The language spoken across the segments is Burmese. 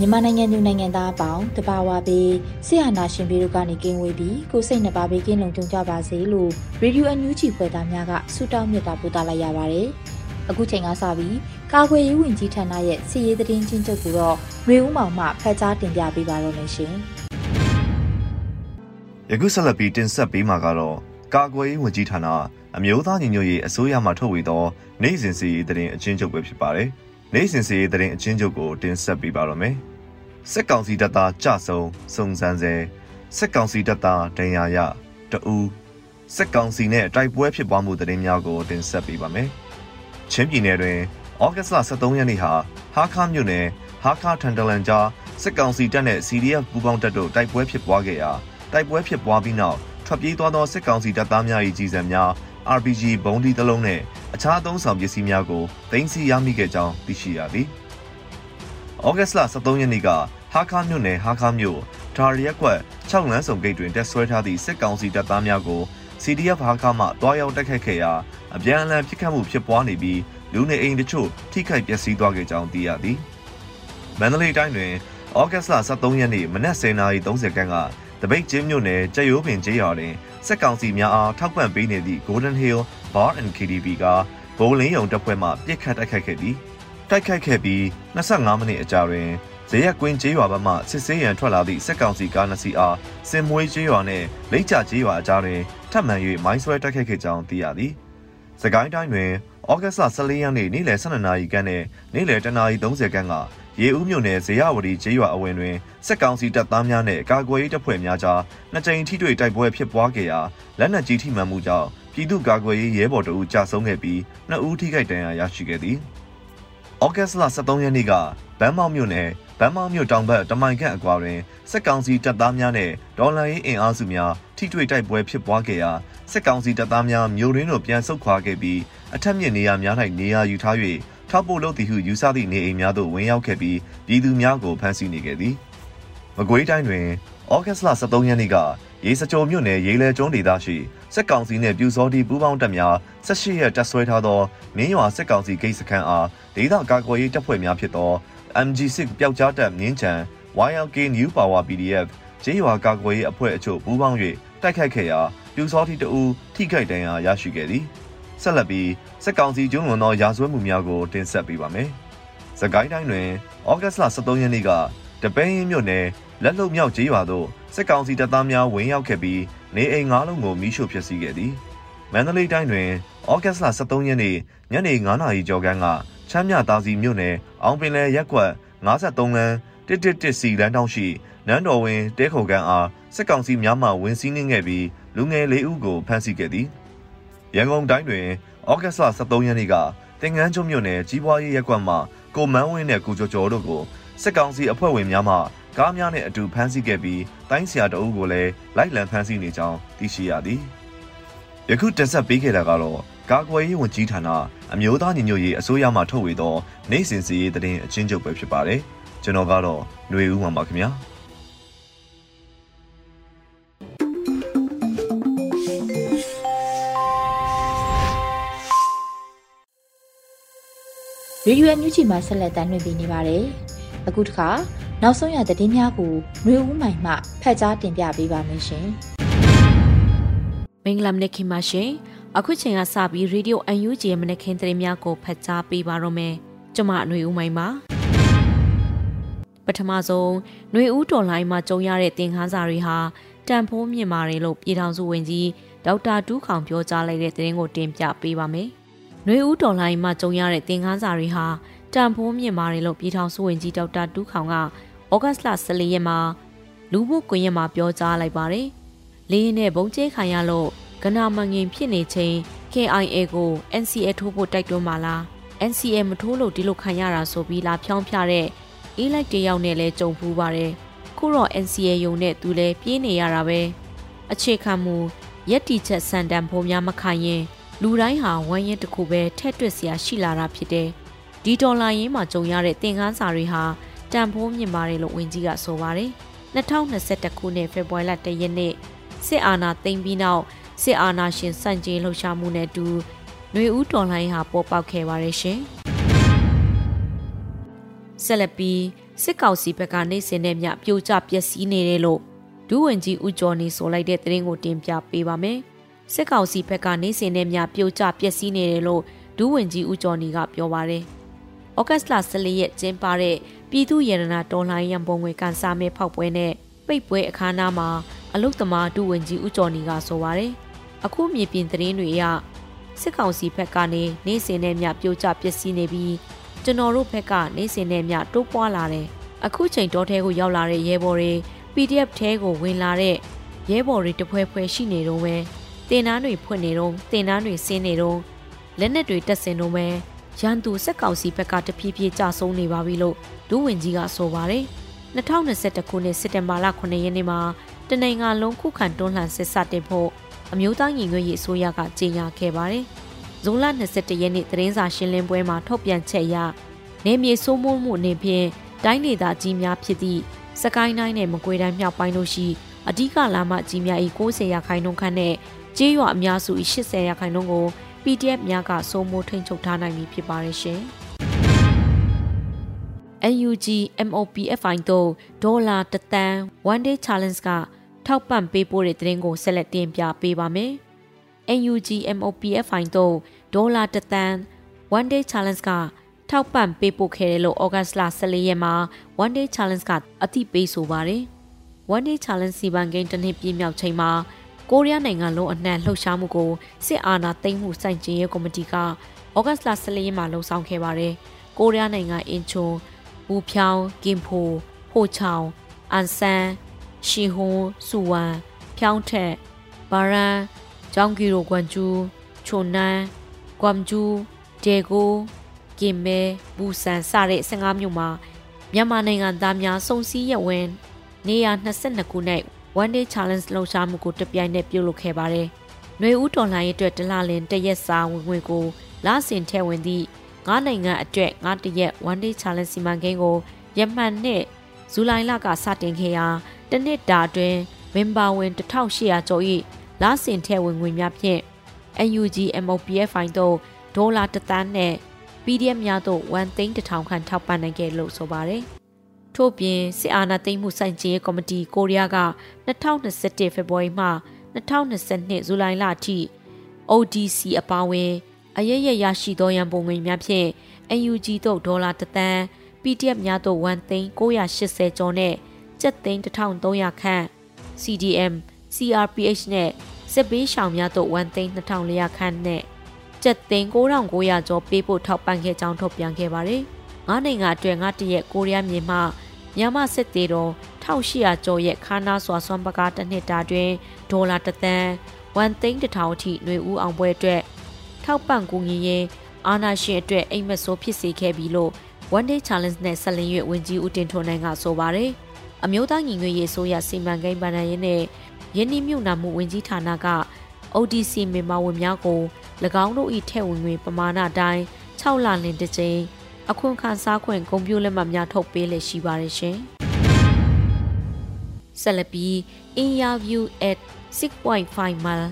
မြန်မာနိုင်ငံသူနိုင်ငံသားအပေါင်းတဘာဝပေးဆရာနာရှင်ပြည်တို့ကနေကင်းဝေးပြီးကိုစိတ်နှပါပေးကင်းလုံခြုံကြပါစေလို့ရေဒီယိုအန်ယူဂျီဖွယ်သားများကဆုတောင်းမြတ်တာပို့သလိုက်ရပါတယ်။အခုချိန်ကစပြီးကာကွယ်ရေးဝန်ကြီးဌာနရဲ့စီရေးသတင်းချင်းချုပ်ကိုတော့မျိုးဦးမောင်မှဖတ်ကြားတင်ပြပေးပါတော့မယ်ရှင်။ယခုဆက်လက်ပြီးတင်ဆက်ပေးမှာကတော့ကာကွယ်ရေးဝန်ကြီးဌာနအမျိုးသားညီညွတ်ရေးအစိုးရမှထုတ်ဝေသောနိုင်စဉ်စီရေးသတင်းအချင်းချုပ်ပဲဖြစ်ပါတယ်။ နိုင်စဉ်စီရေးသတင်းအချင်းချုပ်ကိုတင်ဆက်ပေးပါတော့မယ်။စစ်ကောင်စီတပ်သားကြဆုံစုံစမ်းစေစစ်ကောင်စီတပ်သားဒဏ်ရာရတူစစ်ကောင်စီနဲ့တိုက်ပွဲဖြစ်ပွားမှုသတင်းများကိုတင်ဆက်ပေးပါမယ်။ချင်းပြည်နယ်တွင်ဩဂတ်စ်လ23ရက်နေ့ဟာဟာခါမြို့နယ်ဟာခါထန်တလန်ကြားစစ်ကောင်စီတပ်နဲ့ CDF ပူးပေါင်းတပ်တို့တိုက်ပွဲဖြစ်ပွားခဲ့ရာတိုက်ပွဲဖြစ်ပွားပြီးနောက်ထွက်ပြေးသွားသောစစ်ကောင်စီတပ်သားများ၏ကြီးစံများ RPG ဘုံဒီတလုံးနဲ့အခြားသုံးဆောင်ပစ္စည်းများကိုတင်စီရမိခဲ့ကြောင်းသိရှိရသည်။ဩဂတ်စ်လ23ရက်နေ့ကဟာခါမြို့နယ်ဟာခါမြို့ဒါရီရက်ကွက်6လမ်းဆောင်ဂိတ်တွင်တက်ဆွဲထားသည့်စစ်ကောင်စီတပ်သားများကို CDF ဟာခါမှတွားရောက်တိုက်ခိုက်ခဲ့ရာအပြန်အလှန်ပစ်ခတ်မှုဖြစ်ပွားနေပြီးလူနေအိမ်တချို့ထိခိုက်ပျက်စီးသွားခဲ့ကြောင်းသိရသည်။မန္တလေးတိုင်းတွင်ဩဂတ်စ်လ23ရက်နေ့မနက်10:30ခန်းက တပိတ်ကျင်းမြို့နယ်ကြက်ရိုးပင်ကျေးရွာတွင်စက်ကောင်စီများအားထောက်ပံ့ပေးနေသည့် Golden Hill Bar and KTV ကဘုံလင်းယုံတပ်ဖွဲ့မှပြစ်ခတ်တိုက်ခိုက်ခဲ့သည်။တိုက်ခိုက်ခဲ့ပြီး25မိနစ်အကြာတွင်ဇေယျကွင်းကျေးရွာဘက်မှစစ်ဆေးရန်ထွက်လာသည့်စက်ကောင်စီကားနှစ်စီးအားစင်မွေးကျေးရွာနှင့်လိတ်ကြကျေးရွာအကြားတွင်ထပ်မံ၍မိုင်းဆွဲတိုက်ခိုက်ခဲ့ကြောင်းသိရသည်။စကိုင်းတိုင်းတွင်ဩဂတ်စ်လ14ရက်နေ့နေ့လယ်12နာရီခန့်နှင့်နေ့လယ်10နာရီ30ခန်းက ရေဦးမြို့နယ်ဇေယျဝတီကျေးရွာအဝင်တွင်စက်ကောင်စီတပ်သားများနှင့်ကာကွယ်ရေးတပ်ဖွဲ့များကြားနှစ်ကြိမ်ထိတွေ့တိုက်ပွဲဖြစ်ပွားခဲ့ရာလက်နက်ကြီးထိမှန်မှုကြောင့်ပြည်သူ့ကာကွယ်ရေးရဲဘော်တို့ကြာဆုံးခဲ့ပြီးနှစ်ဦးထိခိုက်ဒဏ်ရာရရှိခဲ့သည်။ဩဂတ်စ်လ13ရက်နေ့ကဗန်းမောက်မြို့နယ်ဗန်းမောက်မြို့တောင်ဘက်တမိုင်ခန့်အကွာတွင်စစ်ကောင်စီတပ်သားများနဲ့ဒေါ်လာရေးအင်အားစုများထိတွေ့တိုက်ပွဲဖြစ်ပွားခဲ့ရာစစ်ကောင်စီတပ်သားများမြို့ရင်းတို့ပြန်ဆုတ်ခွာခဲ့ပြီးအထက်မြင့်နေရာများ၌နေရာယူထား၍ ထောက်ပို့လုပ်သည်ဟုယူဆသည့်နေအိမ်များသို့ဝင်ရောက်ခဲ့ပြီးပြည်သူများကိုဖမ်းဆီးနေခဲ့သည်။မကွေးတိုင်းတွင်ဩဂတ်စ်လ23ရက်နေ့ကရေစကြိုမြို့နယ်ရေလဲကျွန်းဒေသရှိစစ်ကောင်စီနှင့်ပြူစောတိပူးပေါင်းတပ်များ18ရက်တပ်ဆွဲထားသောမင်းရွာစစ်ကောင်စီဂိတ်စခန်းအားဒေသကာကွယ်ရေးတပ်ဖွဲ့များဖြစ်သော MG6 ပျောက်ကြားတပ်မြင်းချံ YLK New Power PDF ဂျေးရွာကာကွယ်ရေးအဖွဲ့အချို့ပူးပေါင်း၍တိုက်ခိုက်ခဲ့ရာပြူစောတိတအူထိခိုက်ဒဏ်ရာရရှိခဲ့သည် ဆက်လက်ပြီးစက်ကောင်စီကျူးလွန်သောရာဇဝတ်မှုများကိုတင်ဆက်ပေးပါမယ်။စကိုင်းတိုင်းတွင်ဩဂတ်စ်လ23ရက်နေ့ကတပင်းမြို့နယ်လက်လုံမြောက်ကျေးရွာသို့စစ်ကောင်စီတပ်သားများဝင်ရောက်ခဲ့ပြီးနေအိမ်၅လုံးကိုမိရှို့ဖျက်ဆီးခဲ့သည်။မန္တလေးတိုင်းတွင်ဩဂတ်စ်လ23ရက်နေ့ညနေ9:00နာရီကျော်ခန့်ကချမ်းမြသာစီမြို့နယ်အောင်ပင်လယ်ရက်ကွက်53လမ်း111စီလမ်းတောင်းရှိနန်းတော်ဝင်တဲခုံကန်အားစစ်ကောင်စီများမှဝင်စီးနှင်းခဲ့ပြီးလူငယ်၄ဦးကိုဖမ်းဆီးခဲ့သည် ရန်ကုန်တိုင်းတွင်ဩဂတ်စ်လ23ရက်နေ့ကတင်ငန်းကျွန်းမြို့နယ်ကြီးပွားရေးရက်ကွက်မှကိုမန်းဝင်းနဲ့ကိုကျော်ကျော်တို့ကိုစစ်ကောင်စီအဖွဲ့ဝင်များမှကားများနဲ့အတူဖမ်းဆီးခဲ့ပြီးတိုင်းဆရာတအုပ်ကိုလည်းလိုက်လံဖမ်းဆီးနေကြောင်းသိရှိရသည်ယခုတင်ဆက်ပေးခဲ့တာကတော့ကာကွယ်ရေးဝန်ကြီးဌာနအမျိုးသားညီညွတ်ရေးအစိုးရမှထုတ်ဝေသောနိုင်စဉ်စီရေးသတင်းအချင်းချုပ်ပဲဖြစ်ပါတယ်ကျွန်တော်ကတော့ຫນွေဦးမှာပါခင်ဗျာ ရေဒီယိုအန်ယူဂျီမှာဆက်လက်တင်ပြနေပါတယ်။အခုတခါနောက်ဆုံးရသတင်းများကိုမျိုးဦးမိုင်မှဖတ်ကြားတင်ပြပေးပါမယ်ရှင်။မင်္ဂလာနေ့ခင်ပါရှင်။အခုချိန်ကစပြီးရေဒီယို UNG ရဲ့မနက်ခင်းသတင်းများကိုဖတ်ကြားပေးပါတော့မယ်ကျမအနှွေဦးမိုင်းပါပထမဆုံးຫນွေဦးတော်လိုင်းမှာကြုံရတဲ့သင်ခန်းစာတွေဟာတန်ဖိုးမြင့်မာတယ်လို့ပြည်ထောင်စုဝန်ကြီးဒေါက်တာတူးခေါင်ပြောကြားလိုက်တဲ့သတင်းကိုတင်ပြပေးပါမယ်။ နှွေဦးတော်လိုင်းမှာကြုံရတဲ့သင်ခန်းစာတွေဟာတန်ဖိုးမြင့်မာတယ်လို့ပြည်ထောင်စုဝန်ကြီးဒေါက်တာတူးခေါင်ကဩဂတ်စ်လ14ရက်မှာလူမှုကွန်ရက်မှာပြောကြားလိုက်ပါတယ်။လေးနဲ့ဘုံကျဲခံရလို့ကနာမငင်ဖြစ်နေချိန် KIA ကို NCA ထိုးဖို့တိုက်တွန်းပါလား NCA မထိုးလို့ဒီလိုခံရတာဆိုပြီးလာဖြောင်းပြတဲ့အေးလိုက်တယောက်နဲ့လဲကြုံဖူးပါတယ်ခုတော့ NCA ယုံနဲ့သူလဲပြေးနေရတာပဲအခြေခံမူရက်တီချက်စံတန်ဖိုးများမခိုင်ရင် လူတိုင်းဟာဝမ်းရင်တစ်ခုပဲထက်တွက်စရာရှိလာတာဖြစ်တယ်ဒီဒေါ်လာရင်းမှာကြုံရတဲ့သင်ခန်းစာတွေဟာတန်ဖိုးမြင့်ပါတယ်လို့ဝန်ကြီးကဆိုပါတယ်2021ခုနှစ်ဖေဖော်ဝါရီလ1ရက်နေ့စစ်အာဏာသိမ်းပြီးနောက်စစ်အာဏာရှင်စန့်ကျင်လှုပ်ရှားမှုနဲ့တူຫນွေဦးတော်လှန်ရေးဟာပေါ်ပေါက်ခဲ့ပါတယ်ရှင်ဆက်လက်ပြီးစစ်ကောင်စီဘက်ကနိုင်စင်တဲ့မြပြိုကျပျက်စီးနေတယ်လို့ဒူးဝင်ကြီးဦးကျော်နေဆိုလိုက်တဲ့သတင်းကိုတင်ပြပေးပါမယ် စစ်ကောင်စီဘက်ကနိုင်စင်တဲ့မြပြိုကျပျက်စီးနေတယ်လို့ဒူးဝင်ကြီးဦးကျော်နေကပြောပါတယ်ဩဂတ်စ်လ14ရက်ကျင်းပတဲ့ပြည်သူရတနာတော်လှန်ရန်ပုံငွေကန်စားမဲဖောက်ပွဲနဲ့ပိတ်ပွဲအခမ်းအနားမှာအလုသမားဒူဝင်ကြီးဦးကျော်နေကဆိုပါတယ်အခုမြေပြင်သတင်းတွေအရစစ်ကောင်စီဘက်ကနေနေစင်တဲ့မြပြိုကျပျက်စီးနေပြီးကျွန်တော်တို့ဘက်ကနေစင်တဲ့မြတိုးပွားလာတယ်အခုချိန်တောထဲကိုရောက်လာတဲ့ရဲဘော်တွေ PDF ထဲကိုဝင်လာတဲ့ရဲဘော်တွေတဖွဲဖွဲရှိနေတော့ပဲ တင်နန်းတွေဖွင့်နေတော့တင်နန်းတွေဆင်းနေတော့လက်နက်တွေတက်ဆင်တော့ပဲရန်သူစက်ကောင်စီဘက်ကတဖြည်းဖြည်းကြဆုံးနေပါပြီလို့ဒူးဝင်ကြီးကဆိုပါတယ်2021ခုနှစ်စက်တင်ဘာလ9ရက်နေ့မှာတနိုင်ငံလုံးခုခံတွန်းလှန်စစ်စတင်ဖို့အမျိုးသားညီညွတ်ရေးအစိုးရကကြေညာခဲ့ပါတယ်။ဇွန်လ21ရက်နေ့သတင်းစာရှင်းလင်းပွဲမှာထုတ်ပြန်ချက်အရနေမြေစိုးမိုးမှုအနေဖြင့်တိုင်းဒေသကြီးများဖြစ်သည့်စကိုင်းတိုင်းနဲ့မကွေးတိုင်းမြောက်ပိုင်းတို့ရှိအ धिक လာမကြီးများ၏90ရာခိုင်နှုန်းခန့်နဲ့ ကျေးရွာအများစု၏80ရာခိုင်နှုန်းကို PDF များကစိုးမိုးထိန်းချုပ်ထားနိုင်ပြီဖြစ်ပါရဲ့ရှင်။ NUG MOPFI တို့ဒေါ်လာတသန်း one day challenge ကထောက်ပံ့ပေးပို့တဲ့သတင်းကိုဆက်လက်တင်ပြပေးပါမယ်။ NUG MOPFI တို့ဒေါ်လာတသန်း one day challenge ကထောက်ပံ့ပေးပို့ခဲ့တယ်လို့ဩဂတ်စ်လ14ရက်မှာ one day challenge ကအသိပေးဆိုပါတယ်။ one day challenge စီမံကိန်းတစ်နှစ်ပြည့်မြောက်ချိန်မှာ ကိုရီးယားနိုင်ငံလုံးအနှံ့လှုပ်ရှားမှုကိုစစ်အာဏာသိမ်းမှုစိုက်ကျင်ရေးကော်မတီကဩဂတ်စ်လ14ရက်မှာလှုံ့ဆော်ခဲ့ပါတယ်။ကိုရီးယားနိုင်ငံအင်ချွန်ဘူဖြောင်းကင်ဖိုဟိုချောင်အန်ဆန်ရှီဟွန်စူဝမ်ဖြောင်းထက်ဘာရန်ဂျောင်ဂီရိုကွမ်ကျူချုံနန်ကွမ်ကျူဒေကိုကင်မဲဘူဆန်စတဲ့15မြို့မှာမြန်မာနိုင်ငံသားများစုံစည်းရဝင်နေရ22ခုနဲ့ one day challenge လှုပ်ရှားမှုကိုတပြိုင်နက်ပြုလုပ်ခဲ့ပါတယ်။ຫນွေဦးတော်လှန်ရေးအတွက်တလလင်တရက်စာဝင်ငွေကိုလဆင်ထဲဝင်သည့်ငါးနိုင်ငံအတွက်ငါးတရက် one day challenge စီမံကိန်းကိုရမှန်နဲ့ဇူလိုင်လကစတင်ခဲ့ရာတနစ်တာအတွင်းမင်ဘာဝင်1800ကျော်၏လဆင်ထဲဝင်ငွေများဖြင့် UNG MOPF ဖိုင်တို့ဒေါ်လာတသန်းနဲ့ PDF များတို့1သိန်းတထောင်ခန့်ထောက်ပံ့နိုင်ခဲ့လို့ဆိုပါတယ်။ ထို့ပြင်စစ်အာဏာသိမ်းမှုစိုင်ကျင်းကော်မတီကိုရီးယားက2021ဖေဖော်ဝါရီမှ2022ဇူလိုင်လအထိ ODC အပါအဝင်အရရရရှိသောရန်ပုံငွေများဖြင့် UNG တို့ဒေါ်လာတသန်း PDF များတို့1သိန်း980ကျော်နဲ့ကျပ်သိန်း1300ခန့် CDM CRPH နဲ့စစ်ပေးရှောင်များတို့1သိန်း2400ခန့်နဲ့ကျပ်သိန်း9900ကျော်ပေးဖို့ထောက်ပံ့ခဲ့ကြောင်းထုတ်ပြန်ခဲ့ပါတယ်။ငါးနိုင်ငံအတွက်ငါတရက်ကိုရီးယားမြေမှ မြန်မာစစ်သေးတော်1800ကျော်ရဲ့ခါနာစွာဆွမ်းပကားတစ်နှစ်တာတွင်ဒေါ်လာတသန်း1သိန်း1000အထိຫນွေဦးအောင်ပွဲအတွက်ထောက်ပံ့ကူညီရင်းအာနာရှင်အတွက်အိမ်မက်ဆိုးဖြစ်စေခဲ့ပြီလို့ One Day Challenge နဲ့ဆက်လင်း၍ဝင်ကြီးဦးတင်ထွန်းနိုင်ကဆိုပါတယ်။အမျိုးသားညီညွတ်ရေးဆိုရစီမံကိန်းဗဏ္ဍာရေးနဲ့ယင်းနှမြုံနာမှုဝင်ကြီးဌာနက ODC မြန်မာဝင်များကို၎င်းတို့၏ထဲဝင်ငွေပမာဏအတိုင်း6လလင်တစ်ကြိမ် အခွန်ခံစားခွင့်ဂုဏ်ပြုလက်မှတ်များထုတ်ပေးလည်ရှိပါတယ်ရှင်။ဆက်လက်ပြီး interview at 6.5 mile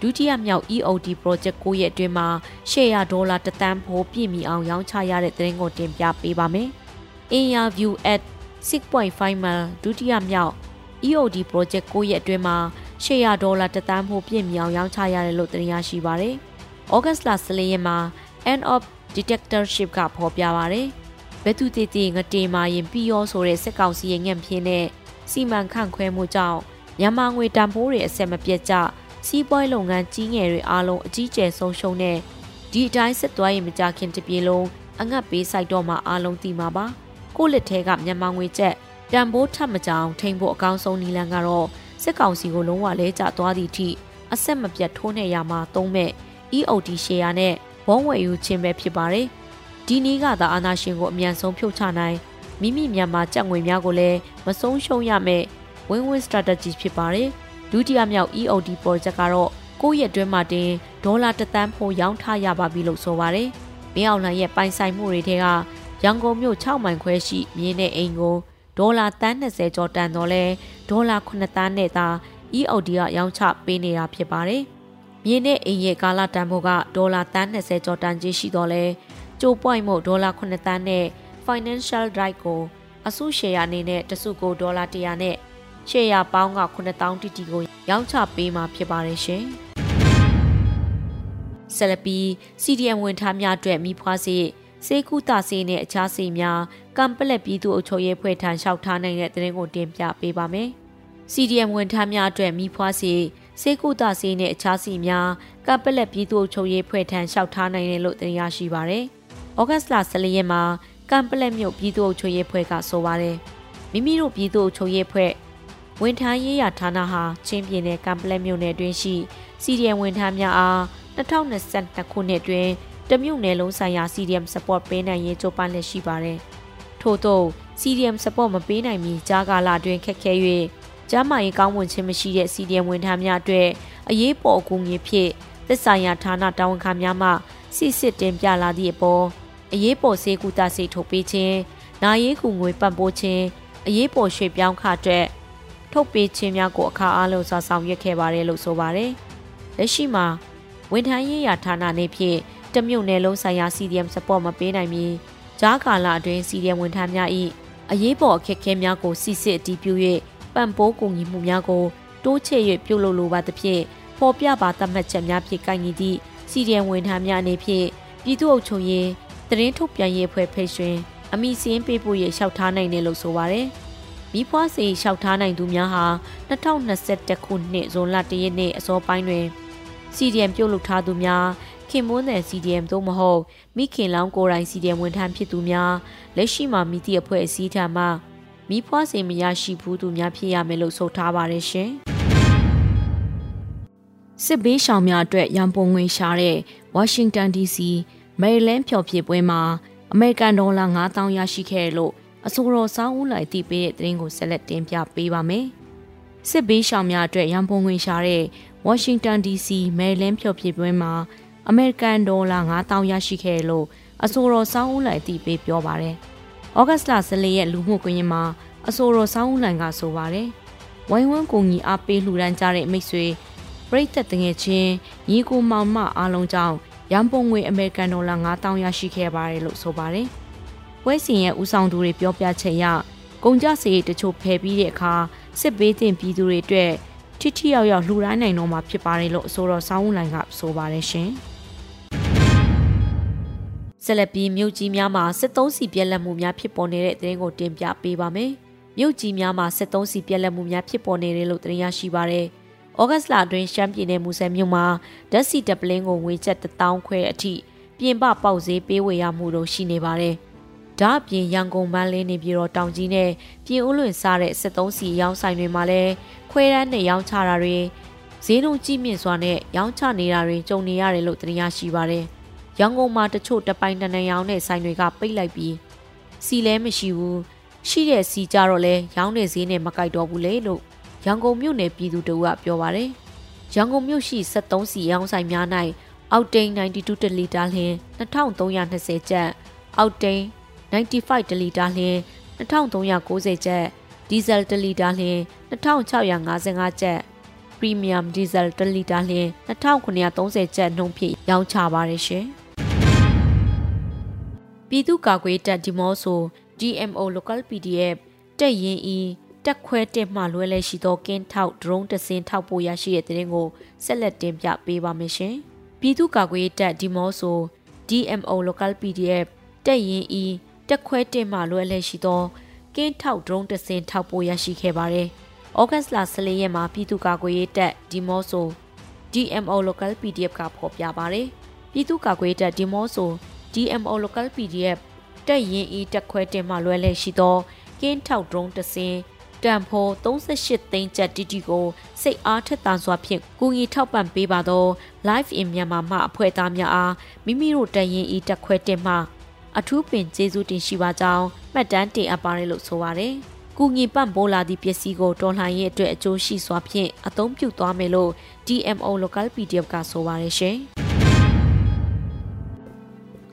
ဒုတိယမြောက် EOD project 9ရဲ့အတွင်းမှာ800ဒေါ်လာတသန်းဖိုးပြည့်မီအောင်ရောင်းချရတဲ့သတင်းကိုတင်ပြပေးပါမယ်။ interview at 6.5 mile ဒုတိယမြောက် EOD project 9ရဲ့အတွင်းမှာ800ဒေါ်လာတသန်းဖို့ပြည့်မြောင်ရောင်းချရတယ်လို့သိရရှိပါတယ်။ဩဂတ်စ်လ14ရက်မှာ End of Dictatorship ကဖော်ပြပါတယ်။ဘက်သူတည်တည်ငတေမာရင်ပြီးရောဆိုတဲ့စစ်ကောင်စီရဲ့ငန့်ပြင်းနဲ့စီမံခန့်ခွဲမှုကြောင့်မြန်မာငွေတန်ဖိုးတွေအဆက်မပြတ်ကြစီးပွားရေးလုပ်ငန်းကြီးငယ်တွေအားလုံးအကြီးကျယ်ဆုံးရှုံးတဲ့ဒီအတိုင်းစစ်သွားရင်မကြခင်တပြေလုံးအငတ်ပေးဆိုင်တော့မှအားလုံးသိမှာပါကိုလက်ထဲကမြန်မာငွေကျက်တန်ဖိုးထပ်မကြောင်ထိန်ဖို့အကောင်းဆုံးနီလန်ကတော့စစ်ကောင်စီကိုလုံးဝလဲကျသွားသည့်အထိအဆက်မပြတ်ထိုးနေရမှာသုံးမဲ့ EOD ရှယ်ယာနဲ့ ဘုံဝယ်ယူခြင်းပဲဖြစ်ပါတယ်ဒီနည်းကသာအာဏာရှင်ကိုအမြန်ဆုံးဖြုတ်ချနိုင်မိမိမြန်မာကြက်ငွေများကိုလည်းမဆုံးရှုံးရမယ့် win-win strategy ဖြစ်ပါတယ်ဒုတိယမြောက် EOD project ကတော့ကိုယ့်ရဲ့အတွင်းမှာတင်ဒေါ်လာတသန်းဖို့ရောင်းထားရပါပြီလို့ဆိုပါတယ်။မင်းအောင်လှိုင်ရဲ့ပိုင်ဆိုင်မှုတွေထဲကရန်ကုန်မြို့6မိုင်ခွဲရှိမြင်းတဲ့အိမ်ကိုဒေါ်လာတန်း20ကျော်တန်တော့လဲဒေါ်လာ9တန်းနဲ့သာ EOD ကရောင်းချပေးနေတာဖြစ်ပါတယ်။ မြင်းတဲ့အိမ်ရဲ့ကာလတန်ဖို့ကဒေါ်လာတန်း20ကျော်တန်ကြီးရှိတော့လဲကျိုးပွိုင်မို့ဒေါ်လာ9တန်းနဲ့ financial right ကိုအစုရှယ်ယာအနေနဲ့တစုကိုဒေါ်လာ100နဲ့ရှယ်ယာပေါင်းက9000တီတီကိုရောင်းချပေးမှာဖြစ်ပါတယ်ရှင်။ဆလပီ CDM ဝန်ထမ်းများအတွက်မိဖွားစေစေကုသစေနဲ့အခြားစေများကံပလက်ပြည်သူ့အုပ်ချုပ်ရေးဖွဲ့ထံလျှောက်ထားနိုင်တဲ့သတင်းကိုတင်ပြပေးပါမယ်။ CDM ဝန်ထမ်းများအတွက်မိဖွားစေ စေကုသစေနဲ့အခြားစီများကပ်ပလက်ပြည်သူ့အုပ်ချုပ်ရေးဖွဲ့ထံလျှောက်ထားနိုင်တယ်လို့သိရရှိပါရတယ်။ဩဂတ်စ်လ14ရက်မှာကမ်ပလက်မြို့ပြည်သူ့အုပ်ချုပ်ရေးဖွဲ့ကဆိုပါတယ်။မိမိတို့ပြည်သူ့အုပ်ချုပ်ရေးဖွဲ့ဝန်ထမ်းရေးရာဌာနဟာချင်းပြည်နယ်ကမ်ပလက်မြို့နယ်တွင်ရှိစီဒီအမ်ဝန်ထမ်းများအား2022ခုနှစ်တွင်တမြို့နယ်လုံးဆိုင်ရာ CDM support ပေးနိုင်ရေးကြိုးပမ်းလက်ရှိပါတယ်။ထို့သော CDM support မပေးနိုင်မီကြားကာလအတွင်းခက်ခဲ၍ ကျန်းမာရေးကောင်းမွန်ခြင်းမရှိတဲ့ CDM ဝန်ထမ်းများအတွက်အရေးပေါ်အကူအညီဖြင့်သက်ဆိုင်ရာဌာနတာဝန်ခံများမှစစ်စစ်တင်ပြလာသည့်အပေါ်အရေးပေါ်စေကူတာစိတ်ထုတ်ပေးခြင်း၊နာရေးကူငွေပံ့ပိုးခြင်းအရေးပေါ်ရွှေ့ပြောင်းခအတွက်ထုတ်ပေးခြင်းများကိုအခါအားလုံးစွာဆောင်ရွက်ခဲ့ပါတယ်လို့ဆိုပါတယ်။လက်ရှိမှာဝန်ထမ်းရေးရာဌာနနေဖြင့်တမြို့နယ်လုံးဆိုင်ရာ CDM support မပေးနိုင်မီကြားကာလအတွင်း CDM ဝန်ထမ်းများ၏အရေးပေါ်အခက်အခဲများကိုစစ်စစ်အတည်ပြု၍ ပံ့ပိုးကူညီမှုများကိုတိုးချဲ့၍ပြုလုပ်လိုပါသဖြင့်ဖော်ပြပါသတ်မှတ်ချက်များဖြင့်ကိုင်ညီသည့် CDM ဝန်ထမ်းများအနေဖြင့်ပြည်သူ့အုပ်ချုပ်ရေးသတင်းထုတ်ပြန်ရေးအဖွဲ့ဖိတ်ရှင်အမိစင်းပေးဖို့ရလျှောက်ထားနိုင်တယ်လို့ဆိုပါရယ်မိဖွားစီလျှောက်ထားနိုင်သူများဟာ2021ခုနှစ်ဇွန်လ1ရက်နေ့အစောပိုင်းတွင် CDM ပြုတ်လုထားသူများခင်မွန်းတဲ့ CDM သို့မဟုတ်မိခင်လောင်းကိုယ်တိုင် CDM ဝန်ထမ်းဖြစ်သူများလက်ရှိမှာမိသည့်အဖွဲ့အစည်းထံမှ မိဖွားစင်မရရှိဘူးသူများဖြစ်ရမယ်လို့ဆိုထားပါတယ်ရှင်စစ်ဘေးရှောင်များအတွက်ရန်ပုံငွေရှာတဲ့ Washington DC မေရီလန်းဖျော်ဖြေပွဲမှာအမေရိကန်ဒေါ်လာ9000ရရှိခဲ့လို့အဆိုတော်စောင်းဦးလိုက်တည်ပေးတဲ့သတင်းကိုဆက်လက်တင်ပြပေးပါမယ်။စစ်ဘေးရှောင်များအတွက်ရန်ပုံငွေရှာတဲ့ Washington DC မေရီလန်းဖျော်ဖြေပွဲမှာအမေရိကန်ဒေါ်လာ9000ရရှိခဲ့လို့အဆိုတော်စောင်းဦးလိုက်တည်ပေးပြောပါတယ်။ ဩဂတ်စ်လ14ရက်လူမှုကွန်ရက်မှာအဆိုတော်စောင်းဦးလိုင်ကဆိုပါတယ်။ဝိုင်းဝန်းကူညီအားပေးလှူဒန်းကြတဲ့မိတ်ဆွေပရိသတ်တငယ်ချင်းညီကိုမောင်မအားလုံးကြောင့်ရန်ပုံငွေအမေရိကန်ဒေါ်လာ9000ရရှိခဲ့ပါတယ်လို့ဆိုပါတယ်။ပွဲစဉ်ရဲ့ဦးဆောင်သူတွေပြောပြချက်အရကုန်ကြစရိတ်တချို့ဖယ်ပြီးတဲ့အခါစစ်ဘေးတင်ပြည်သူတွေအတွက်ထိထိရောက်ရောက်လှူဒါန်းနိုင်တော့မှာဖြစ်ပါတယ်လို့အဆိုတော်ဆောင်းဦးလိုင်ကဆိုပါတယ်ရှင်။ ဆက်လက်ပြီးမြို့ကြီးများမှာစစ်သုံးစီပြက်လက်မှုများဖြစ်ပေါ်နေတဲ့သတင်းကိုတင်ပြပေးပါမယ်။မြို့ကြီးများမှာစစ်သုံးစီပြက်လက်မှုများဖြစ်ပေါ်နေတယ်လို့သတင်းရရှိပါရယ်။ဩဂတ်စ်လအတွင်းရှမ်းပြည်နယ်မူဆယ်မြို့မှာဓာတ်စီတပလင်းကိုငွေကျပ်1000ခွဲအထိပြင်ပပေါက်ဈေးပေးဝေရမှုတို့ရှိနေပါတယ်။ဒါ့အပြင်ရန်ကုန်မန်းလေးနေပြည်တော်တောင်ကြီးနဲ့ပြင်ဦးလွင်စားတဲ့စစ်သုံးစီရောင်းဆိုင်တွေမှာလည်းခွဲတန်းနဲ့ရောင်းချတာတွေဈေးနှုန်းကြီးမြင့်စွာနဲ့ရောင်းချနေတာတွေကြုံနေရတယ်လို့သတင်းရရှိပါတယ်။ ရန်ကုန်မှာတချို့တပိုင်တနံရောင်းတဲ့ဆိုင်တွေကပိတ်လိုက်ပြီးစီလဲမရှိဘူးရှိတဲ့စီကြတော့လဲရောင်းတဲ့ဈေးနဲ့မကိုက်တော့ဘူးလေလို့ရန်ကုန်မြို့နယ်ပြည်သူတို့ကပြောပါတယ်ရန်ကုန်မြို့ရှိ73စီရောင်းဆိုင်များ၌အောက်တိန်92တလီတာလျှင်2320ကျပ်အောက်တိန်95တလီတာလျှင်2390ကျပ်ဒီဇယ်တလီတာလျှင်2655ကျပ်ပရီမီယမ်ဒီဇယ်တလီတာလျှင်2930ကျပ်နှုန်းဖြင့်ရောင်းချပါတယ်ရှင် ပြည်သူ့ကာကွယ်တပ်ဒီမော့ဆို DMO Local PDF တက်ရင်ဤတတက်ခွဲတက်မှလွဲလဲရှိသောကင်းထောက်ဒရုန်းတစင်းထောက်ပို့ရရှိတဲ့တဲ့ရင်ကိုဆက်လက်တင်ပြပေးပါမယ်ရှင်။ပြည်သူ့ကာကွယ်ရေးတပ်ဒီမော့ဆို DMO Local PDF တက်ရင်ဤတက်ခွဲတက်မှလွဲလဲရှိသောကင်းထောက်ဒရုန်းတစင်းထောက်ပို့ရရှိခဲ့ပါတယ်။ဩဂတ်စ်လ14ရက်မှာပြည်သူ့ကာကွယ်ရေးတပ်ဒီမော့ဆို DMO Local PDF ကဖော်ပြပါတယ်။ပြည်သူ့ကာကွယ်တပ်ဒီမော့ဆို DMO Local PDF တက်ရင်ဤတက်ခွဲတင်မှလွဲလဲရှိသောကင်းထောက်ဒရုန်းတစင်းတန်ဖိုး38သိန်းကျပ်တီတီကိုစိတ်အားထက်သန်စွာဖြင့်ကူညီထောက်ပံ့ပေးပါသော Live in Myanmar မှအဖွဲ့သားများအားမိမိတို့တရင်ဤတက်ခွဲတင်မှအထူးပင်ကျေးဇူးတင်ရှိပါကြောင်းမှတ်တမ်းတင်အပ်ပါတယ်လို့ဆိုပါတယ်။ကူညီပံ့ပိုးလာသည့်ပစ္စည်းကိုတော်လှန်ရေးအတွက်အကျိုးရှိစွာဖြင့်အသုံးပြုသွားမယ်လို့ DMO Local PDF ကဆိုပါတယ်ရှင်။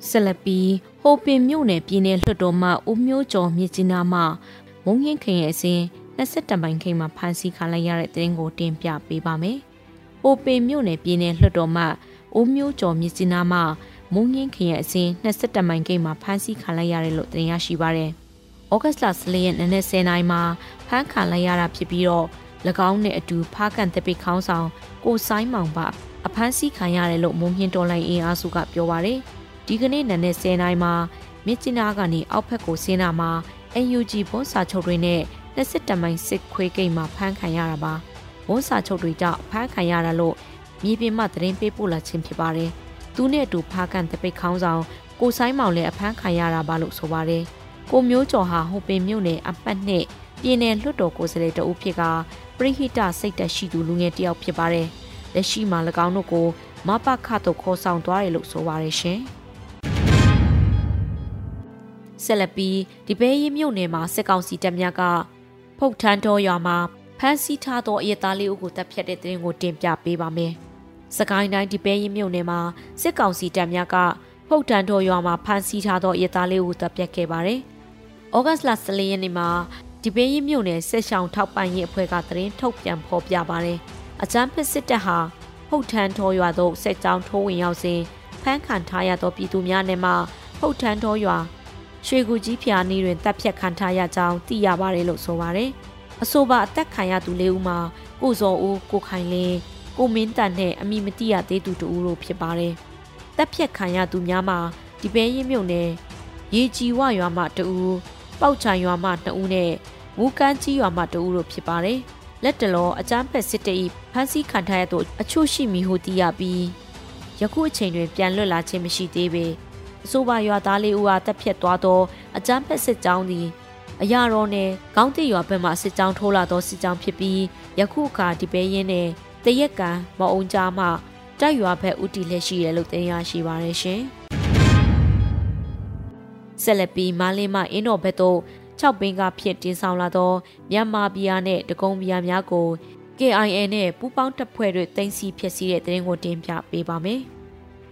ဆက်လက်ပြီးဟိုပင်မြို့နယ်ပြည်နယ်လွှတ်တော်မှဦးမျိုးကျော်မြစ်ကြီးနားမှမုံရင်ခင်ရဲ့အစဉ်27မိုင်ခိန်မှာဖမ်းဆီးခံလိုက်ရတဲ့တဲ့ရင်ကိုတင်ပြပေးပါမယ်။ဟိုပင်မြို့နယ်ပြည်နယ်လွှတ်တော်မှဦးမျိုးကျော်မြစ်ကြီးနားမှမုံရင်ခင်ရဲ့အစဉ်27မိုင်ခိန်မှာဖမ်းဆီးခံလိုက်ရတယ်လို့တင်ရရှိပါရတယ်။ဩဂတ်စ်လ14ရက်နေ့10နိုင်မှာဖမ်းခံလိုက်ရတာဖြစ်ပြီးတော့၎င်းနဲ့အတူဖားကန်တပိခေါင်းဆောင်ကိုဆိုင်မောင်ပါအဖမ်းဆီးခံရတယ်လို့မုံမြင့်တော်လိုင်းအင်အားစုကပြောပါရယ် ဒီကနေ့နနက်10နိုင်မှာမြစ်ကြီးနားကနေအောက်ဘက်ကိုဆင်းတာမှာ UNG ဘွန်းစာချုပ်တွေနဲ့လက်စစ်တမိုင်စစ်ခွေးကိတ်မှာဖမ်းခံရတာပါဘွန်းစာချုပ်တွေကြောင့်ဖမ်းခံရတာလို့မြေပြင်မှသတင်းပေးပို့လာခြင်းဖြစ်ပါတယ်သူနဲ့အတူဖားကန်တပိတ်ခေါင်းဆောင်ကိုဆိုင်မောင်လည်းအဖမ်းခံရတာပါလို့ဆိုပါတယ်ကိုမျိုးကျော်ဟာဟိုပင်မြို့နယ်အပတ်နဲ့ပြည်နယ်လွှတ်တော်ကိုယ်စားလှယ်တအုပ်ဖြစ်ကပရိဟိတစိတ်သက်ရှိသူလူငယ်တယောက်ဖြစ်ပါတယ်လက်ရှိမှာ၎င်းတို့ကိုမပခတ်ခေါ်ဆောင်သွားတယ်လို့ဆိုပါတယ်ရှင်။ ဆက်လက်ပြီးဒီပဲရီမြို့နယ်မှာစစ်ကောင်စီတပ်များကဖုတ်ထန်းတော်ရွာမှာဖမ်းဆီးထားသောအရသားလေးဦးကိုတပ်ဖြတ်တဲ့တဲ့ရင်ကိုတင်ပြပေးပါမယ်။စကိုင်းတိုင်းဒီပဲရီမြို့နယ်မှာစစ်ကောင်စီတပ်များကဖုတ်ထန်းတော်ရွာမှာဖမ်းဆီးထားသောအရသားလေးဦးကိုတပ်ဖြတ်ခဲ့ပါတယ်။ဩဂတ်လ14ရက်နေ့မှာဒီပဲရီမြို့နယ်ဆက်ဆောင်ထောက်ပံ့ရေးအဖွဲ့ကသတင်းထုတ်ပြန်ဖော်ပြပါတယ်။အကြမ်းဖက်စစ်တပ်ဟာဖုတ်ထန်းတော်ရွာသို့စစ်ကြောင်းထိုးဝင်ရောက်စဉ်ဖမ်းခံထားရသောပြည်သူများနဲ့မှဖုတ်ထန်းတော်ရွာ ရွှေကူကြီးဖျာနီးတွင်တပ်ဖြတ်ခံထားရကြောင်းသိရပါတယ်လို့ဆိုပါတယ်။အဆိုပါအသက်ခံရသူလေးဦးမှာကိုဇော်ဦးကိုခိုင်လင်းကိုမင်းတန်နဲ့အမိမတိရသေးသူတူတို့ဖြစ်ပါတယ်။တပ်ဖြတ်ခံရသူများမှာဒီပဲရင်မြုံနယ်ရေကြီးဝရွာမှတူပေါက်ချံရွာမှ2ဦးနဲ့မူကန်းကြီးရွာမှ2ဦးတို့ဖြစ်ပါတယ်။လက်တလောအကြမ်းဖက်စစ်တပ်၏ဖမ်းဆီးခံထားရသောအချို့ရှိမည်ဟုသိရပြီးယခုအချိန်တွင်ပြန်လွတ်လာခြင်းမရှိသေးပေ အဆိုပါရွာသားလေးဦးအားတပ်ဖြတ်သွားသောအကြမ်းဖက်စစ်ကြောင်းသည်အရာတော်နယ်ကောင်းတိရွာဘက်မှစစ်ကြောင်းထိုးလာသောစစ်ကြောင်းဖြစ်ပြီးယခုအခါဒီပဲရင်နဲ့တရက်ကံမအုံကြားမှတိုက်ရွာဘက်ဦးတည်လက်ရှိရလို့တင်ရရှိပါရရှင်ဆက်လက်ပြီးမာလင်းမအင်းတော်ဘက်သို့6ပင်းကဖြစ်တင်ဆောင်လာသောမြန်မာပြည်အားနဲ့တကုံပြည်အားများကို KIA နဲ့ပူးပေါင်းတပ်ဖွဲ့တွေတင်စီဖြစ်စီတဲ့တဲ့ရင်ကိုတင်ပြပေးပါမယ်။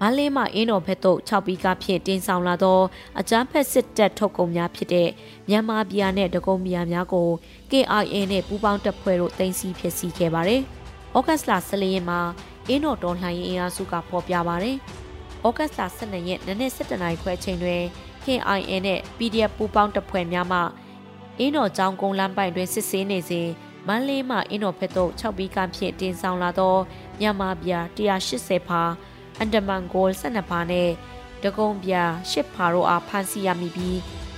မလင်းမအင်းတော်ဘက်သို့6ပီးကဖြင့်တင်ဆောင်လာသောအကြမ်းဖက်စစ်တပ်ထုတ်ကုန်များဖြစ်တဲ့မြန်မာပြည်နဲ့ဒဂုံပြည်များကို KIA နဲ့ပူးပေါင်းတပ်ဖွဲ့တို့တင်စီဖြစ်စီခဲ့ပါတယ်။ဩဂတ်စ်လ14ရက်မှာအင်းတော်တော်လှန်ရေးအင်အားစုကဖော်ပြပါတယ်။ဩဂတ်စ်လ12ရက်နေ့နေ့7နာရီခွဲချိန်တွင် KIA နဲ့ PDF ပူးပေါင်းတပ်ဖွဲ့များမှအင်းတော်ကျောင်းကုန်းလမ်းပိုင်တွင်စစ်ဆေးနေစဉ်မန်းလေးမှအင်းတော်ဘက်သို့6ပီးကဖြင့်တင်ဆောင်လာသောမြန်မာပြည်180ဖာ အန်ဒမန်ဂိုး12ပါးနဲ့ဒဂုံပြ10ပါးတို့အားဖမ်းဆီးရမိပြီး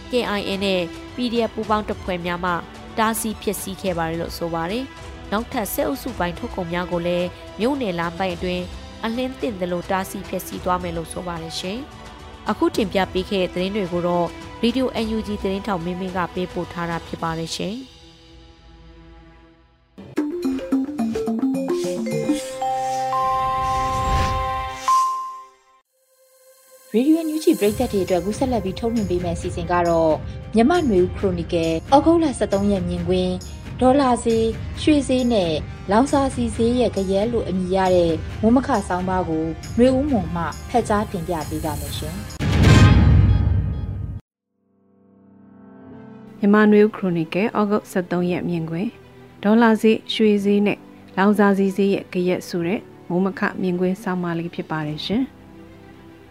KIA နဲ့ PDF ပူးပေါင်းတပ်ဖွဲ့များမှတားဆီးဖြစ်စည်းခဲ့ပါတယ်လို့ဆိုပါတယ်။နောက်ထပ်စစ်အုပ်စုပိုင်းထုတ်ကုန်များကိုလည်းမြို့နယ်လမ်းပိုင်းအတွင်းအလင်းတင်တယ်လို့တားဆီးဖြစ်စည်းသွားမယ်လို့ဆိုပါတယ်ရှင်။အခုတင်ပြပေးခဲ့တဲ့သတင်းတွေကိုတော့ Radio UNG သတင်းထောက်မင်းမင်းကပေးပို့ထားတာဖြစ်ပါတယ်ရှင်။ ရေဒီယိုညူချီပရိသတ်တွေအတွက်ကူးဆက်လက်ပြီးထုတ်လွှင့်ပေးမယ့်အစီအစဉ်ကတော့မြမနွေဦးခရိုနီကယ်အောက်ဂုတ်လ23ရက်မြင်ကွင်းဒေါ်လာစီရွှေစည်းနဲ့လောင်စာစီစည်းရဲ့ကြရဲလိုအမည်ရတဲ့မုံမခဆောင်းပါးကိုနွေဦးမုံမှဖက်ကြားတင်ပြပေးပါမယ်ရှင်မြမနွေဦးခရိုနီကယ်အောက်ဂုတ်23ရက်မြင်ကွင်းဒေါ်လာစီရွှေစည်းနဲ့လောင်စာစီစည်းရဲ့ကြရက်ဆိုတဲ့မုံမခမြင်ကွင်းဆောင်းပါးလေးဖြစ်ပါတယ်ရှင်။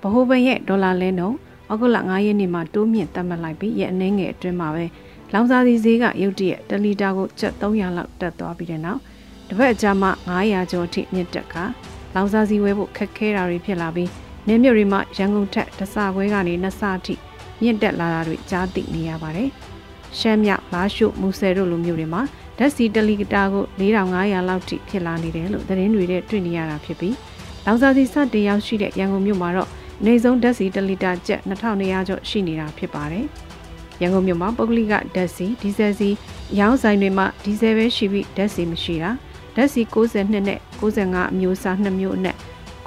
ဗဟိုဘဏ်ရဲ့ဒေါ်လာလဲနှုန်းဩဂုတ်လ9ရက်နေ့မှာတိုးမြင့်သတ်မှတ်လိုက်ပြီးရက်အနည်းငယ်အတွင်းမှာပဲလောင်စာစီဈေးကရုတ်တရက်1လီတာကိုကျပ်300လောက်တက်သွားပြီးတဲ့နောက်တစ်ပတ်အကြာမှ900ကျော်အထိမြင့်တက်ကလောင်စာစီဝဲဖို့ခက်ခဲတာတွေဖြစ်လာပြီးနေမြို့တွေမှာရန်ကုန်ထက်တဆခွဲကနေနှစ်ဆအထိမြင့်တက်လာတာတွေကြားသိနေရပါတယ်။ရှမ်းမြောက်လာရှုမူဆယ်တို့လိုမျိုးတွေမှာဓာတ်စီတလီတာကို4500လောက်ထိဖြစ်လာနေတယ်လို့သတင်းတွေနဲ့တွေ့နေရတာဖြစ်ပြီးလောင်စာစီစတင်ရောက်ရှိတဲ့ရန်ကုန်မြို့မှာတော့ နေဆုံးဓာတ်စီတလီတာကျပ်2200ကျော်ရှိနေတာဖြစ်ပါတယ်။ရန်ကုန်မြို့မှာပုဂ္ဂလိကဓာတ်စီဒီဇယ်စီရောင်းဆိုင်တွေမှာဒီဇယ်ပဲရှိပြီးဓာတ်စီမရှိတာဓာတ်စီ62နဲ့65အမျိုးအစား2မျိုးအနက်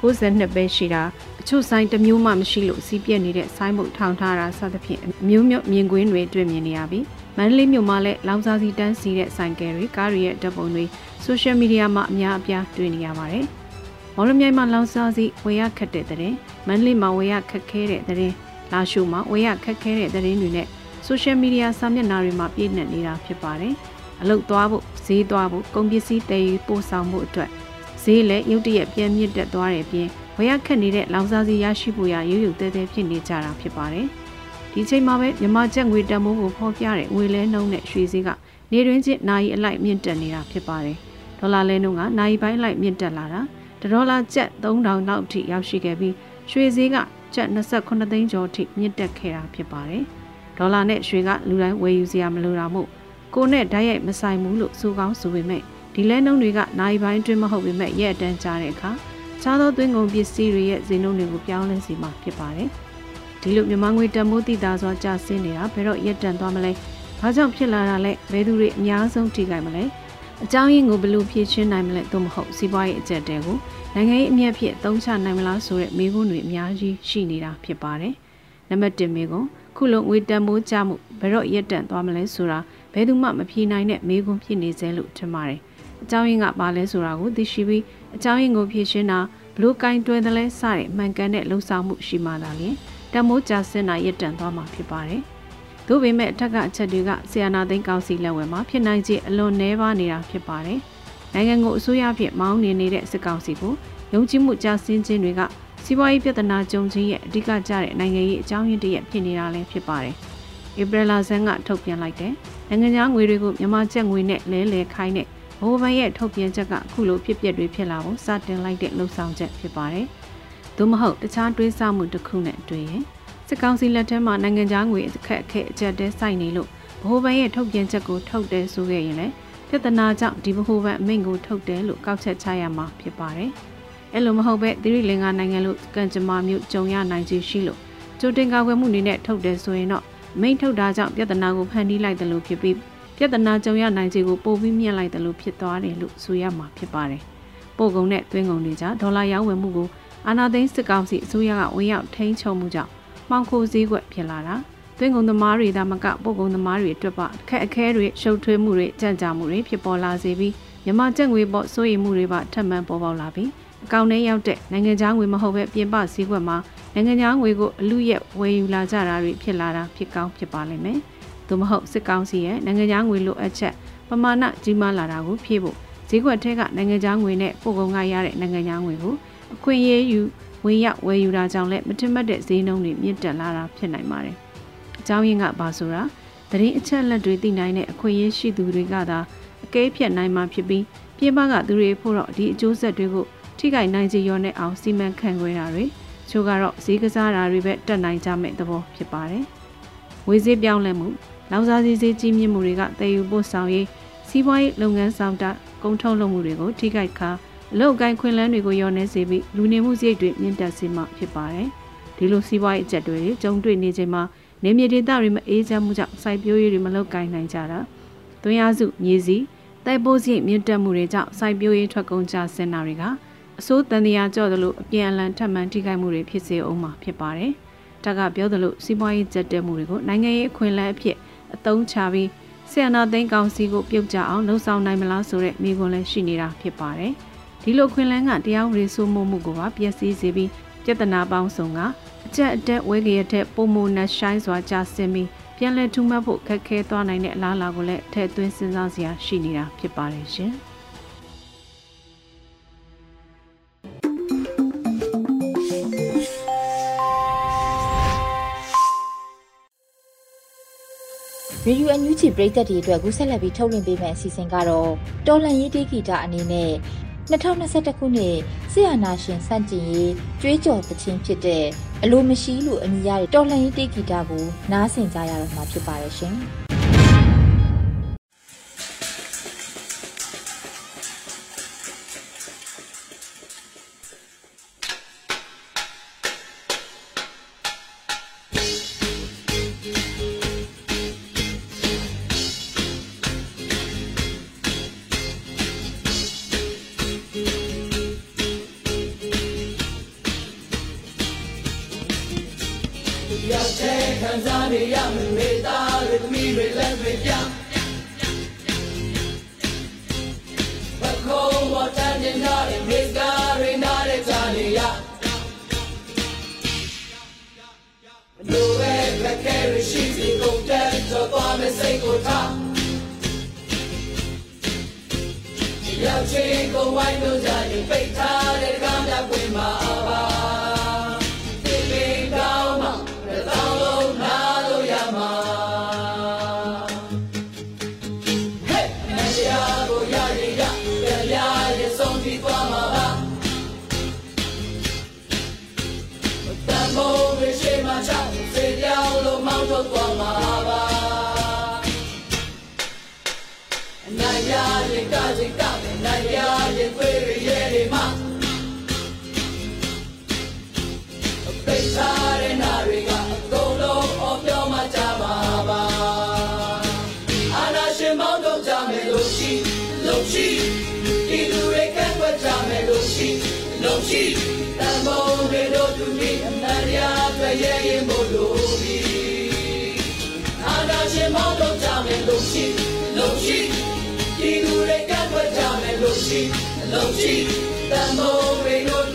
62ပဲရှိတာအချို့ဆိုင်တစ်မျိုးမှမရှိလို့စီးပြက်နေတဲ့ဆိုင်းဘုတ်ထောင်ထားတာစသဖြင့်အမျိုးမျိုးမြင်ကွင်းတွေတွေ့မြင်နေရပြီးမန္တလေးမြို့မှာလည်းလောင်စာစီတန်းစီတဲ့ဆိုင်ကယ်တွေကားတွေရဲ့ဓာတ်ပုံတွေဆိုရှယ်မီဒီယာမှာအများအပြားတွေ့နေရပါတယ်။ မော်လမြိုင်မှာလောင်စာစီဝယ်ရခက်တဲ့တဲ့မန္တလေးမှာဝယ်ရခက်ခဲတဲ့တဲ့လာရှိုးမှာဝယ်ရခက်ခဲတဲ့တဲ့တွေနဲ့ဆိုရှယ်မီဒီယာစာမျက်နှာတွေမှာပြည့်နှက်နေတာဖြစ်ပါတယ်။အလုတ်သွားဖို့ဈေးသွားဖို့ကုန်ပစ္စည်းတည်ယူပို့ဆောင်မှုအတွက်ဈေးလည်းရုတ်တရက်ပြန်မြင့်တက်သွားတဲ့အပြင်ဝယ်ရခက်နေတဲ့လောင်စာစီရရှိဖို့ရရုပ်ရုပ်တဲတဲဖြစ်နေကြတာဖြစ်ပါတယ်။ဒီချိန်မှာပဲမြန်မာကျပ်ငွေတန်ဖိုးကိုဖော်ပြတဲ့ငွေလဲနှုန်းနဲ့ရွှေဈေးကနေတွင်းချင်းနိုင်အလိုက်မြင့်တက်နေတာဖြစ်ပါတယ်။ဒေါ်လာလဲနှုန်းကနိုင်ပိုင်းလိုက်မြင့်တက်လာတာ ဒေါ်လာကျပ်3000လောက်အထိရောက်ရှိခဲ့ပြီးရွှေဈေးကကျပ်28သိန်းကျော်အထိမြင့်တက်ခဲ့တာဖြစ်ပါတယ်။ဒေါ်လာနဲ့ရွှေကလူတိုင်းဝယ်ယူစရာမလိုတာမို့ကိုနဲ့ဓာတ်ရိုက်မဆိုင်ဘူးလို့ဆိုကောင်းဆိုပေမဲ့ဒီလဲနှုန်းတွေကနိုင်ပိုင်းတွင်းမဟုတ်ပေမဲ့ရဲ့အတန်းကြားတဲ့အခါခြားသောသွင်းကုန်ပစ္စည်းတွေရဲ့ဈေးနှုန်းတွေကိုပြောင်းလဲစီမှာဖြစ်ပါတယ်။ဒီလိုမြန်မာငွေတန်ဖိုးတည်တာစွာကျဆင်းနေတာဘယ်တော့ရက်တန်သွားမလဲ။ဘာကြောင့်ဖြစ်လာတာလဲ။ဘယ်သူတွေအများဆုံးထိခိုက်မလဲ။ အကြောင်းရင်းကိုဘယ်လိုဖြေရှင်းနိုင်မလဲသို့မဟုတ်စီးပွားရေးအကျပ်တဲကိုနိုင်ငံရေးအမြတ်ဖြစ်သုံးချနိုင်မလားဆိုတဲ့မေးခွန်းတွေအများကြီးရှိနေတာဖြစ်ပါတယ်။နံပါတ်1မေးခွန်းခုလုံးငွေတန်ဖိုးကျမှုဘယ်တော့ရက်တန်သွားမလဲဆိုတာဘယ်သူမှမဖြေနိုင်တဲ့မေးခွန်းဖြစ်နေစေလို့ထင်ပါတယ်။အကြောင်းရင်းကဘာလဲဆိုတာကိုသိရှိပြီးအကြောင်းရင်းကိုဖြေရှင်းတာဘလို့ကင်တွယ်တယ်လဲစတဲ့မှန်ကန်တဲ့လှုပ်ဆောင်မှုရှိမှသာလျှင်တမိုးကြဆင်းတာရတန်သွားမှာဖြစ်ပါတယ်။ သို့ပေမဲ့အထက်ကအချက်တွေကဆီယနာသိန်းကောင်းစီလက်ဝဲမှာဖြစ်နိုင်ခြေအလွန်နှဲပါနေတာဖြစ်ပါတယ်။နိုင်ငံကိုအစိုးရဖြစ်မောင်းနေနေတဲ့စစ်ကောင်စီကိုယုံကြည်မှုကြဆင်းခြင်းတွေကစီးပွားရေးပြဿနာကြုံခြင်းရဲ့အဓိကကျတဲ့နိုင်ငံရေးအကြောင်းရင်းတည်းဖြစ်နေတာလည်းဖြစ်ပါတယ်။ဧပြီလဆန်းကထုတ်ပြန်လိုက်တဲ့နိုင်ငံခြားငွေတွေကိုမြန်မာကျပ်ငွေနဲ့လဲလှယ်ခိုင်းတဲ့ဘိုးဘန်ရဲ့ထုတ်ပြန်ချက်ကအခုလိုဖြစ်ပျက်တွေဖြစ်လာဖို့စတင်လိုက်တဲ့လှုပ်ဆောင်ချက်ဖြစ်ပါတယ်။သို့မဟုတ်တခြားတွေးဆမှုတစ်ခုနဲ့တွေ့ရင် စစ်ကောင်စီလက်ထက်မှာနိုင်ငံခြားငွေအခက်အခဲအကျပ်တဲစိုက်နေလို့ဘိုးဘန်ရဲ့ထုတ်ပြန်ချက်ကိုထုတ်တယ်ဆိုခဲ့ရင်လည်းပြဿနာကြောင့်ဒီဘိုးဘန်အမိန့်ကိုထုတ်တယ်လို့ကောက်ချက်ချရမှာဖြစ်ပါတယ်။အဲ့လိုမဟုတ်ပဲသီရိလင်္ကာနိုင်ငံလို့ကံကြမ္မာမျိုးကြုံရနိုင်ခြေရှိလို့ကြိုတင်ကာကွယ်မှုအနေနဲ့ထုတ်တယ်ဆိုရင်တော့မိန့်ထုတ်တာကြောင့်ပြဿနာကိုဖန်တီးလိုက်တယ်လို့ဖြစ်ပြီးပြဿနာကြုံရနိုင်ခြေကိုပိုပြီးမြင့်လိုက်တယ်လို့ဖြစ်သွားတယ်လို့ဆိုရမှာဖြစ်ပါတယ်။ပို့ကုန်နဲ့သွင်းကုန်တွေကြောင့်ဒေါ်လာရောင်းဝယ်မှုကိုအာဏာသိမ်းစစ်ကောင်စီအစိုးရကဝင်ရောက်ထိန်းချုပ်မှုကြောင့် မှောင်ခိုစည်းကွက်ဖြစ်လာတာသွင်းကုန်သမားတွေဒါမကပို့ကုန်သမားတွေအတွက်ပါအခက်အခဲတွေရှုပ်ထွေးမှုတွေကြံ့ကြာမှုတွေဖြစ်ပေါ်လာစေပြီးမြမကျက်ငွေပေါ်စိုးရိမ်မှုတွေပါထပ်မံပေါ်ပေါက်လာပြီးအကောင့်ထဲရောက်တဲ့နိုင်ငံခြားငွေမဟုတ်ပဲပြင်ပစည်းကွက်မှာနိုင်ငံခြားငွေကိုအလူရက်ဝယ်ယူလာကြတာတွေဖြစ်လာတာဖြစ်ကောင်းဖြစ်ပါလိမ့်မယ်။သို့မဟုတ်စစ်ကောင်စီရဲ့နိုင်ငံခြားငွေလိုအပ်ချက်ပမာဏကြီးမားလာတာကိုဖြည့်ဖို့ဈေးကွက်ထဲကနိုင်ငံခြားငွေနဲ့ပို့ကုန်ကရတဲ့နိုင်ငံခြားငွေကိုအခွင့်အရေးယူ ဝင်ရောက်ဝယ်ယူတာကြောင့်လည်းမထင်မှတ်တဲ့ဈေးနှုန်းတွေမြင့်တက်လာတာဖြစ်နိုင်ပါတယ်။အကြောင်းရင်းကဘာဆိုတာသတင်းအချက်လက်တွေသိနိုင်တဲ့အခွင့်အရေးရှိသူတွေကသာအကဲဖြတ်နိုင်မှာဖြစ်ပြီးပြည်ပကသူတွေဖို့တော့ဒီအကျိုးဆက်တွေကိုထိခိုက်နိုင်စေရောနဲ့အောင်စီမံခန့်ခွဲတာတွေချို့ကတော့ဈေးကစားတာတွေပဲတက်နိုင်ကြမဲ့သဘောဖြစ်ပါတယ်။ဝေဈေးပြောင်းလဲမှုလောင်စာစီစေးကြီးမြင့်မှုတွေကတည်ယူပို့ဆောင်ရေးစီးပွားရေးလုပ်ငန်းဆောင်တာကုန်ထုတ်လုပ်မှုတွေကိုထိခိုက်ခါ အလုပ်ကိုင်းခွင်လန်းတွေကိုရောနေစေပြီးလူနေမှုစရိတ်တွေမြင့်တက်စေမှဖြစ်ပါတယ်။ဒီလိုစီးပွားရေးအကျက်တွေကြုံတွေ့နေချိန်မှာနေမြေဒေသတွေမအေးချမ်းမှုကြောင့်စိုက်ပျိုးရေးတွေမလုပ်ကိုင်းနိုင်ကြတာ။သွင်းအားစုမြေစီတိုက်ပိုးစရိတ်မြင့်တက်မှုတွေကြောင့်စိုက်ပျိုးရေးထွက်ကုန်ကြဆင်းတာတွေကအစိုးတန်တရားကြော့သလိုအပြန်အလှန်ထပ်မံထိခိုက်မှုတွေဖြစ်စေအောင်မှာဖြစ်ပါတယ်။တကပြောသလိုစီးပွားရေးကျက်တက်မှုတွေကိုနိုင်ငံရေးအခွင့်အလမ်းအဖြစ်အသုံးချပြီးဆီယနာသိန်းကောင်စီကိုပြုတ်ကြအောင်လှုံ့ဆော်နိုင်မလားဆိုတဲ့မိကွန်းလည်းရှိနေတာဖြစ်ပါတယ်။ ဒီလိုခွင်လန်းကတရားဥပဒေစိုးမိုးမှုကိုပါပျက်စီးစေပြီးပြဿနာပေါင်းစုံကအကြက်အတက်ဝဲကြရတဲ့ပုံမနဲ့ရှိုင်းစွာကြာဆင်းပြီးပြန်လည်ထူးမှတ်ဖို့ခက်ခဲသွားနိုင်တဲ့အလားအလာကိုလည်းထည့်သွင်းစဉ်းစားစရာရှိနေတာဖြစ်ပါတယ်ရှင်။ရရေဒီယိုအန်ယူဂျီပရိသတ်တွေအတွက်ကူးဆက်လက်ပြီးထုတ်လွှင့်ပေးမယ့်အစီအစဉ်ကတော့တော်လန်ရေးတေးဂီတအနေနဲ့ 2021ခုနှစ်ဆီယနာရှင်စန့်ကျင်ရေးကြွေးကြော်သချင်းဖြစ်တဲ့အလိုမရှိလို့အမည်ရတဲ့တော်လန်ရေးတေးဂီတကိုနားဆင်ကြရတော့မှာဖြစ်ပါ တယ်ရှင်။ရောက်ချင်းကိုဝိုင်းလို့ကြရင်ပိတ်ထား အနိုင်ရရင်ကစိတ်ကနိုင်ရရင် မယ်လို့ရှိလို့ရှိတန်ဖိုးတွေတို့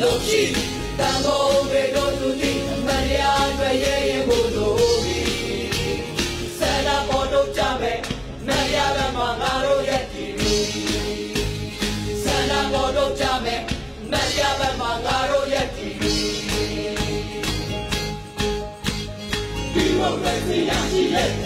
လို့ရှိတန်ဖိုးတွေတို့သူဒီမတရားတွေ့ရဲ့ရင်မို့လို့ဒီဆန္ဒပေါ်တော့ကြမယ်မရဘက်မှာငါတို့ရဲ့ဒီဆန္ဒပေါ်တော့ကြမယ်မတရားဘက်မှာငါတို့ရဲ့ဒီဒီမိုကရေစီရရှိရဲ့ဟိုးရဲ့